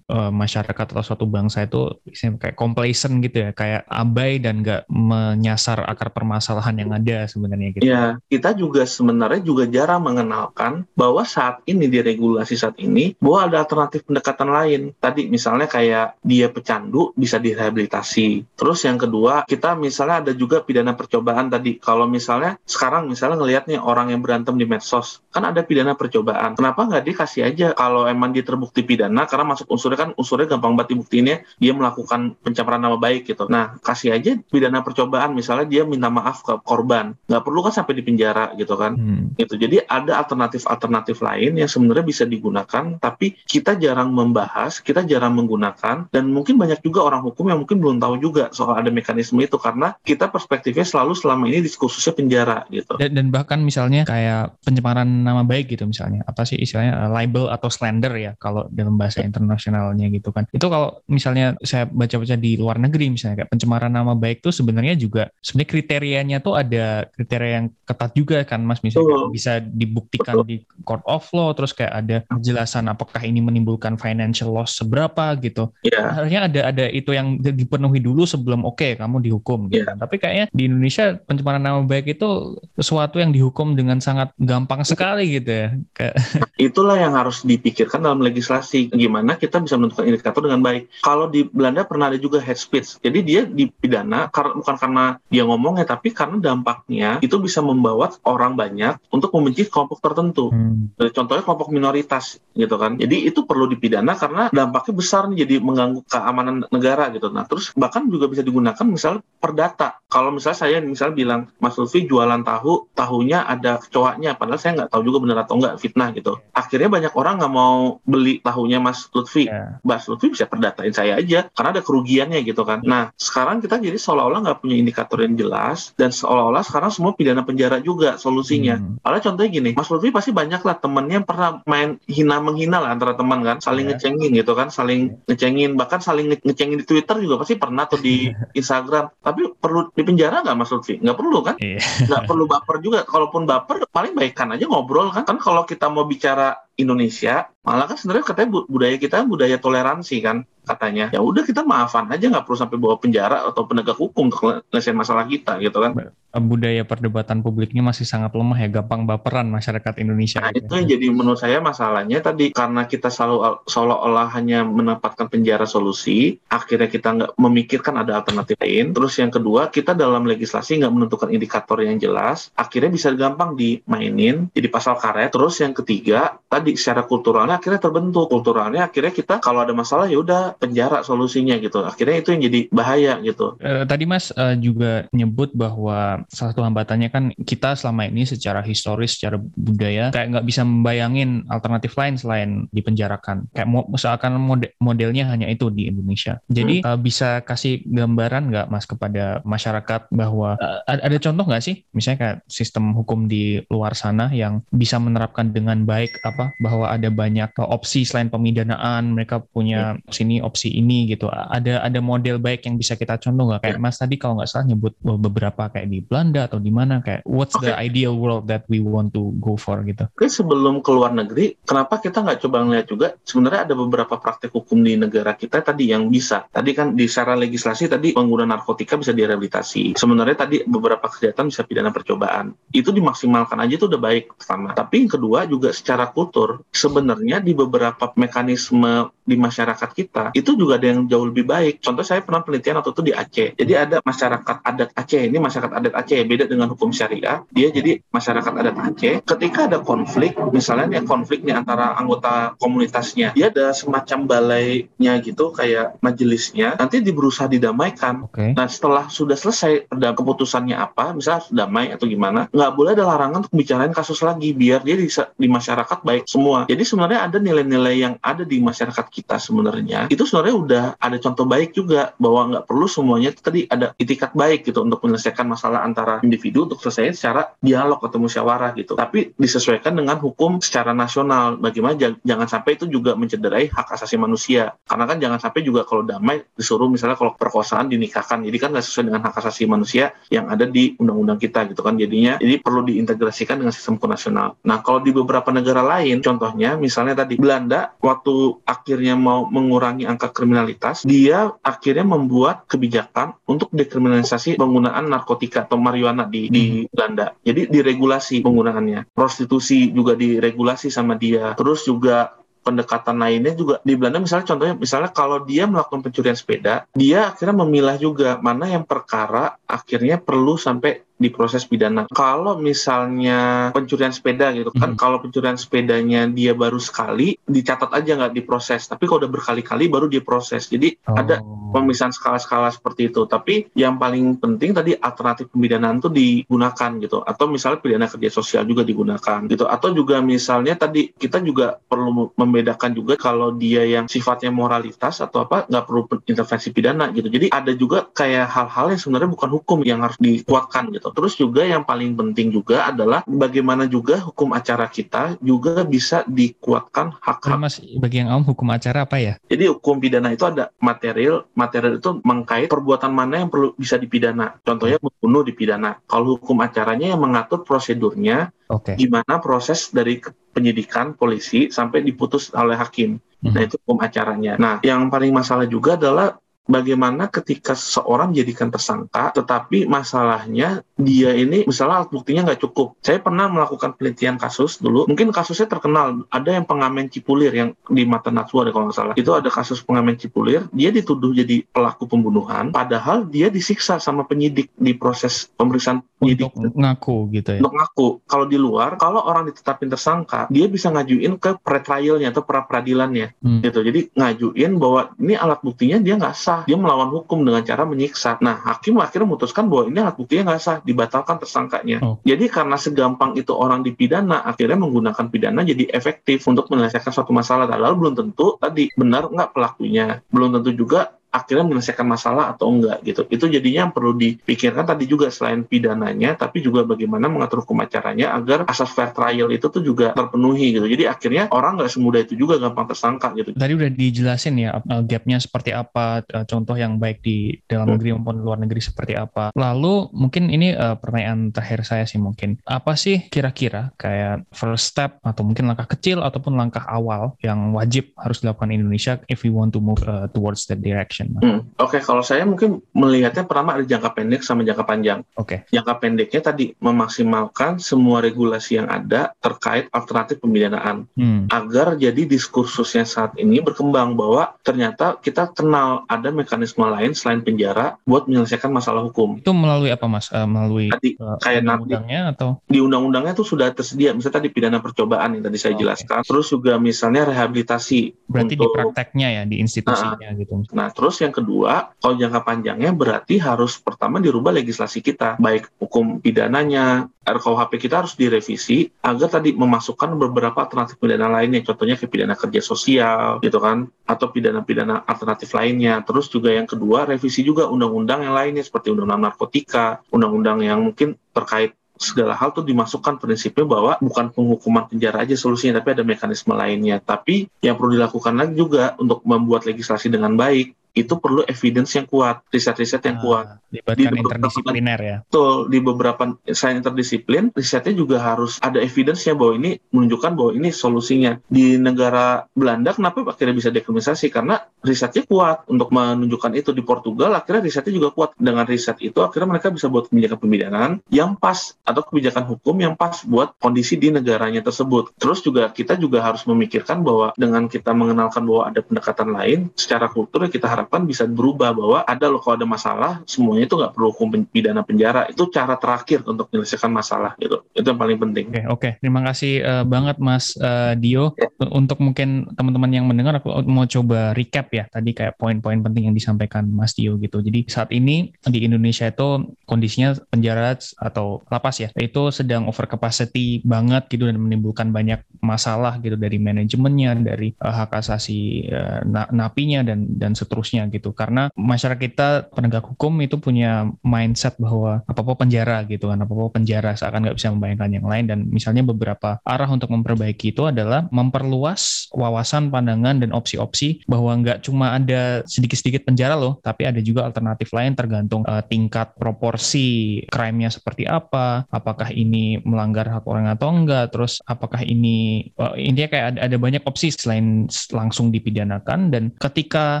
uh, masyarakat atau suatu bangsa itu kayak complacent gitu ya, kayak abai dan nggak menyasar akar permasalahan yang ada sebenarnya gitu. Ya, kita juga sebenarnya juga jarang mengenalkan bahwa saat ini di regulasi saat ini bahwa ada alternatif alternatif pendekatan lain. Tadi misalnya kayak dia pecandu bisa direhabilitasi. Terus yang kedua, kita misalnya ada juga pidana percobaan tadi. Kalau misalnya sekarang misalnya ngelihatnya orang yang berantem di medsos, kan ada pidana percobaan. Kenapa nggak dikasih aja kalau emang dia terbukti pidana karena masuk unsurnya kan unsurnya gampang banget dibuktiinnya dia melakukan pencemaran nama baik gitu. Nah, kasih aja pidana percobaan misalnya dia minta maaf ke korban. Nggak perlu kan sampai di penjara gitu kan. Hmm. Gitu. Jadi ada alternatif-alternatif lain yang sebenarnya bisa digunakan tapi kita jarang membahas, kita jarang menggunakan, dan mungkin banyak juga orang hukum yang mungkin belum tahu juga soal ada mekanisme itu karena kita perspektifnya selalu selama ini diskursusnya penjara gitu. Dan, dan bahkan misalnya kayak pencemaran nama baik gitu misalnya, apa sih istilahnya uh, libel atau slander ya kalau dalam bahasa internasionalnya gitu kan. Itu kalau misalnya saya baca-baca di luar negeri misalnya kayak pencemaran nama baik tuh sebenarnya juga sebenarnya kriterianya tuh ada kriteria yang ketat juga kan Mas misalnya Betul. bisa dibuktikan Betul. di court of law terus kayak ada penjelasan apakah ini menimbulkan financial loss seberapa gitu. Iya. Harusnya ada ada itu yang dipenuhi dulu sebelum oke okay, kamu dihukum gitu. Kan. Tapi kayaknya di Indonesia pencemaran nama baik itu sesuatu yang dihukum dengan sangat gampang sekali gitu ya. Kayak Itulah yang harus dipikirkan dalam legislasi. Gimana kita bisa menentukan indikator dengan baik. Kalau di Belanda pernah ada juga hate speech. Jadi dia dipidana karena bukan karena dia ngomongnya, tapi karena dampaknya itu bisa membawa orang banyak untuk membenci kelompok tertentu. hmm, Eh, Contohnya kelompok minoritas gitu kan. Jadi itu perlu dipidana karena dampaknya besar nih jadi mengganggu keamanan negara gitu. Nah terus bahkan juga bisa digunakan misal perdata. Kalau misalnya saya misal bilang Mas Lutfi jualan tahu, tahunya ada kecoaknya. Padahal saya nggak tahu juga benar atau nggak fitnah gitu. Akhirnya banyak orang nggak mau beli tahunya Mas Lutfi. ya. Mas Lutfi bisa perdatain saya aja karena ada kerugiannya gitu kan. Nah sekarang kita jadi seolah-olah nggak punya indikator yang jelas dan seolah-olah sekarang semua pidana penjara juga solusinya. Hmm. Soalnya contohnya gini, Mas Lutfi pasti banyak lah temennya yang pernah main hina menghina lah antara teman kan, saling Ya. ngecengin gitu kan, saling ngecengin, bahkan saling nge- ngecengin di Twitter juga pasti pernah tuh di Instagram. Tapi perlu di penjara nggak Mas Lutfi? Nggak perlu kan? Iya. Nggak perlu baper juga. Kalaupun baper, paling baikkan aja ngobrol kan. Kan kalau kita mau bicara Indonesia, malah kan sebenarnya katanya bu- budaya kita budaya toleransi kan katanya. Ya udah kita maafan aja nggak perlu sampai bawa penjara atau penegak hukum untuk nyelesain masalah kita gitu kan. budaya perdebatan publiknya masih sangat lemah ya, gampang baperan masyarakat Indonesia. Nah, itu yang jadi menurut saya masalahnya tadi karena kita selalu seolah-olah hanya menempatkan penjara solusi, akhirnya kita nggak memikirkan ada alternatif lain. Terus yang kedua, kita dalam legislasi nggak menentukan indikator yang jelas, akhirnya bisa gampang dimainin jadi pasal karet. Terus yang ketiga, tadi secara kulturalnya akhirnya terbentuk. Kulturalnya akhirnya kita kalau ada masalah ya udah penjara solusinya gitu. Akhirnya itu yang jadi bahaya gitu. Eh, tadi Mas eh, juga nyebut bahwa salah satu hambatannya kan kita selama ini secara historis, secara budaya kayak nggak bisa membayangin alternatif lain selain dipenjarakan. Kayak mo- misalkan mode- modelnya hanya itu di Indonesia. Jadi eh, bisa kasih gambaran nggak Mas kepada masyarakat bahwa ada contoh nggak sih, misalnya kayak sistem hukum di luar sana yang bisa menerapkan dengan baik apa bahwa ada banyak opsi selain pemidanaan, mereka punya opsi ini opsi ini gitu. Ada ada model baik yang bisa kita contoh nggak? Kayak Mas tadi kalau nggak salah nyebut beberapa kayak di Belanda atau di mana kayak what's the ideal world that we want to go for gitu. Oke, sebelum ke luar negeri, kenapa kita nggak coba ngeliat juga sebenarnya ada beberapa praktik hukum di negara kita tadi yang bisa. Tadi kan di secara legislasi tadi pengguna narkotika bisa direhabilitasi. Sebenarnya tadi beberapa kejahatan bisa pidana percobaan. Itu dimaksimalkan aja itu udah baik pertama. Tapi yang kedua juga secara kultur, sebenarnya di beberapa mekanisme di masyarakat kita itu juga ada yang jauh lebih baik. Contoh saya pernah penelitian waktu itu di Aceh. Jadi ada masyarakat adat Aceh ini masyarakat adat Aceh beda dengan hukum syariah. Dia jadi masyarakat adat Aceh. Ketika ada konflik, misalnya nih konflik nih antara anggota komunitasnya, dia ada semacam balainya gitu kayak majelisnya. Nanti di berusaha didamaikan. Oke. Nah setelah sudah selesai ada keputusannya apa, misalnya damai atau gimana, nggak boleh ada larangan untuk bicarain kasus lagi biar dia di, di masyarakat baik semua. Jadi sebenarnya ada nilai-nilai yang ada di masyarakat kita sebenarnya itu sebenarnya udah ada contoh baik juga bahwa nggak perlu semuanya tadi ada itikat baik gitu untuk menyelesaikan masalah antara individu untuk selesai secara dialog atau musyawarah gitu. Tapi disesuaikan dengan hukum secara nasional. Bagaimana jang- jangan sampai itu juga mencederai hak asasi manusia. Karena kan jangan sampai juga kalau damai disuruh misalnya kalau perkosaan dinikahkan. Jadi kan nggak sesuai dengan hak asasi manusia yang ada di undang-undang kita gitu kan. Jadinya jadi perlu diintegrasikan dengan sistem hukum nasional. Nah kalau di beberapa negara lain contohnya misalnya tadi Belanda waktu akhirnya mau mengurangi angka kriminalitas, dia akhirnya membuat kebijakan untuk dekriminalisasi penggunaan narkotika atau marijuana di, di Belanda. Jadi diregulasi penggunaannya. Prostitusi juga diregulasi sama dia. Terus juga pendekatan lainnya juga di Belanda misalnya contohnya misalnya kalau dia melakukan pencurian sepeda dia akhirnya memilah juga mana yang perkara akhirnya perlu sampai diproses pidana. Kalau misalnya pencurian sepeda gitu kan, Mhm. kalau pencurian sepedanya dia baru sekali, dicatat aja nggak diproses. Tapi kalau udah berkali-kali baru diproses. Jadi ada Oh. pemisahan skala-skala seperti itu. Tapi yang paling penting tadi alternatif pemidanaan itu digunakan gitu. Atau misalnya pidana kerja sosial juga digunakan gitu. Atau juga misalnya tadi kita juga perlu membedakan juga kalau dia yang sifatnya moralitas atau apa nggak perlu intervensi pidana gitu. Jadi ada juga kayak hal-hal yang sebenarnya bukan hukum yang harus dikuatkan gitu. Terus juga yang paling penting juga adalah bagaimana juga hukum acara kita juga bisa dikuatkan hak-hak Mas, bagi yang awam hukum acara apa ya? jadi hukum pidana itu ada material, material itu mengkait perbuatan mana yang perlu bisa dipidana. Contohnya membunuh dipidana. Kalau hukum acaranya yang mengatur prosedurnya, Oke. gimana proses dari penyidikan polisi sampai diputus oleh hakim. Nah itu hukum acaranya. Nah yang paling masalah juga adalah bagaimana ketika seseorang jadikan tersangka, tetapi masalahnya dia ini misalnya alat buktinya nggak cukup. Saya pernah melakukan penelitian kasus dulu, mungkin kasusnya terkenal, ada yang pengamen cipulir yang di mata Natsua kalau nggak salah. Itu ada kasus pengamen cipulir, dia dituduh jadi pelaku pembunuhan, padahal dia disiksa sama penyidik di proses pemeriksaan penyidik. Untuk ngaku gitu ya? Untuk ngaku. Kalau di luar, kalau orang ditetapin tersangka, dia bisa ngajuin ke pretrialnya atau pra peradilannya. Hmm. gitu. Jadi ngajuin bahwa ini alat buktinya dia nggak sah sah, dia melawan hukum dengan cara menyiksa. Nah, hakim akhirnya memutuskan bahwa ini alat buktinya nggak sah, dibatalkan tersangkanya. Oh. Jadi karena segampang itu orang dipidana, akhirnya menggunakan pidana jadi efektif untuk menyelesaikan suatu masalah. Padahal belum tentu tadi benar nggak pelakunya, belum tentu juga akhirnya menyelesaikan masalah atau enggak gitu. Itu jadinya yang perlu dipikirkan tadi juga selain pidananya, tapi juga bagaimana mengatur hukum acaranya agar asas fair trial itu tuh juga terpenuhi gitu. Jadi akhirnya orang nggak semudah itu juga gampang tersangka gitu. Tadi udah dijelasin ya uh, gapnya seperti apa, uh, contoh yang baik di dalam hmm. negeri maupun luar negeri seperti apa. Lalu mungkin ini uh, pertanyaan terakhir saya sih mungkin, apa sih kira-kira kayak first step atau mungkin langkah kecil ataupun langkah awal yang wajib harus dilakukan Indonesia if we want to move uh, towards that direction? Hmm. Oke, okay, kalau saya mungkin melihatnya pertama ada jangka pendek sama jangka panjang. Oke. Okay. Jangka pendeknya tadi memaksimalkan semua regulasi yang ada terkait alternatif pemidanaan hmm. agar jadi diskursusnya saat ini berkembang bahwa ternyata kita kenal ada mekanisme lain selain penjara buat menyelesaikan masalah hukum. Itu melalui apa mas? Uh, melalui tadi, uh, kayak undang-undangnya atau di undang-undangnya itu sudah tersedia. Misalnya tadi pidana percobaan yang tadi saya okay. jelaskan. Terus juga misalnya rehabilitasi. Berarti untuk, di prakteknya ya di institusinya nah, gitu. Nah terus Terus yang kedua, kalau jangka panjangnya berarti harus pertama dirubah legislasi kita, baik hukum pidananya, RKUHP kita harus direvisi agar tadi memasukkan beberapa alternatif pidana lainnya, contohnya ke pidana kerja sosial, gitu kan, atau pidana-pidana alternatif lainnya. Terus juga yang kedua, revisi juga undang-undang yang lainnya seperti undang-undang narkotika, undang-undang yang mungkin terkait segala hal tuh dimasukkan prinsipnya bahwa bukan penghukuman penjara aja solusinya tapi ada mekanisme lainnya. Tapi yang perlu dilakukan lagi juga untuk membuat legislasi dengan baik itu perlu evidence yang kuat, riset-riset yang kuat. Ah, di interdisipliner ya. Betul, di beberapa sains interdisiplin, risetnya juga harus ada evidence-nya bahwa ini menunjukkan bahwa ini solusinya. Di negara Belanda kenapa akhirnya bisa dekriminalisasi? Karena risetnya kuat untuk menunjukkan itu. Di Portugal akhirnya risetnya juga kuat. Dengan riset itu akhirnya mereka bisa buat kebijakan pemidanaan yang pas atau kebijakan hukum yang pas buat kondisi di negaranya tersebut. Terus juga kita juga harus memikirkan bahwa dengan kita mengenalkan bahwa ada pendekatan lain secara kultur kita harap harapan bisa berubah bahwa ada loh kalau ada masalah semuanya itu nggak perlu hukum pidana penjara itu cara terakhir untuk menyelesaikan masalah gitu itu yang paling penting. Oke okay, oke okay. terima kasih uh, banget Mas uh, Dio yeah. untuk mungkin teman-teman yang mendengar aku mau coba recap ya tadi kayak poin-poin penting yang disampaikan Mas Dio gitu. Jadi saat ini di Indonesia itu kondisinya penjara atau lapas ya itu sedang over capacity banget gitu dan menimbulkan banyak masalah gitu dari manajemennya dari uh, hak asasi uh, napinya dan dan seterusnya gitu. Karena masyarakat kita penegak hukum itu punya mindset bahwa apa-apa penjara gitu kan apa-apa penjara seakan nggak bisa membayangkan yang lain. Dan misalnya beberapa arah untuk memperbaiki itu adalah memperluas wawasan pandangan dan opsi-opsi bahwa nggak cuma ada sedikit-sedikit penjara loh tapi ada juga alternatif lain tergantung uh, tingkat proporsi crime-nya seperti apa apakah ini melanggar hak orang atau enggak terus apakah ini uh, intinya kayak ada, ada banyak opsi selain langsung dipidanakan. Dan ketika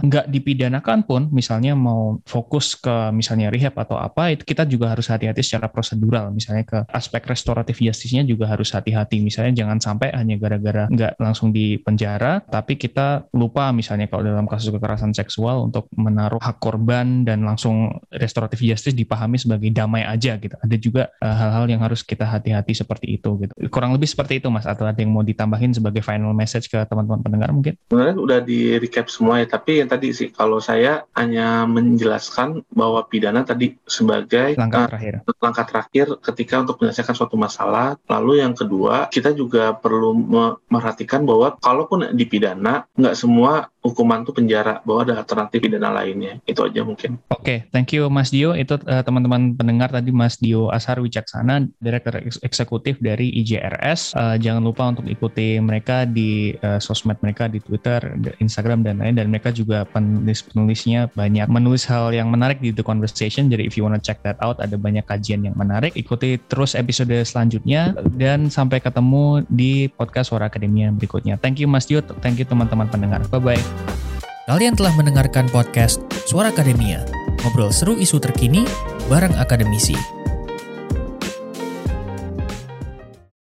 nggak dipidanakan dipidanakan pun misalnya mau fokus ke misalnya rehab atau apa itu kita juga harus hati-hati secara prosedural. Misalnya ke aspek restoratif justice-nya juga harus hati-hati. Misalnya jangan sampai hanya gara-gara nggak langsung di penjara tapi kita lupa misalnya kalau dalam kasus kekerasan seksual untuk menaruh hak korban dan langsung restoratif justice dipahami sebagai damai aja gitu. Ada juga eh, hal-hal uh, yang harus kita hati-hati seperti itu gitu. Kurang lebih seperti itu mas. Atau ada yang mau ditambahin sebagai final message ke teman-teman pendengar mungkin? Sebenarnya udah di recap semua ya tapi yang tadi sih kalau saya hanya menjelaskan bahwa pidana tadi sebagai langkah uh, terakhir. Langkah terakhir ketika untuk menyelesaikan suatu masalah. Lalu yang kedua, kita juga perlu memperhatikan bahwa kalaupun dipidana, nggak semua hukuman itu penjara bahwa ada alternatif pidana lainnya. Itu aja mungkin. Oke okay, thank you Mas Dio. Itu uh, teman-teman pendengar tadi Mas Dio Asar Wicaksana Direktur Eksekutif dari IJRS uh, jangan lupa untuk ikuti mereka di uh, sosmed mereka di Twitter Instagram dan lain dan mereka juga pen penulis-penulisnya banyak menulis hal yang menarik di The Conversation. Jadi if you wanna check that out, ada banyak kajian yang menarik. Ikuti terus episode selanjutnya dan sampai ketemu di podcast Suara Akademia berikutnya. Thank you Mas Yud, thank you teman-teman pendengar. Bye-bye. Kalian telah mendengarkan podcast Suara Akademia, ngobrol seru isu terkini bareng akademisi.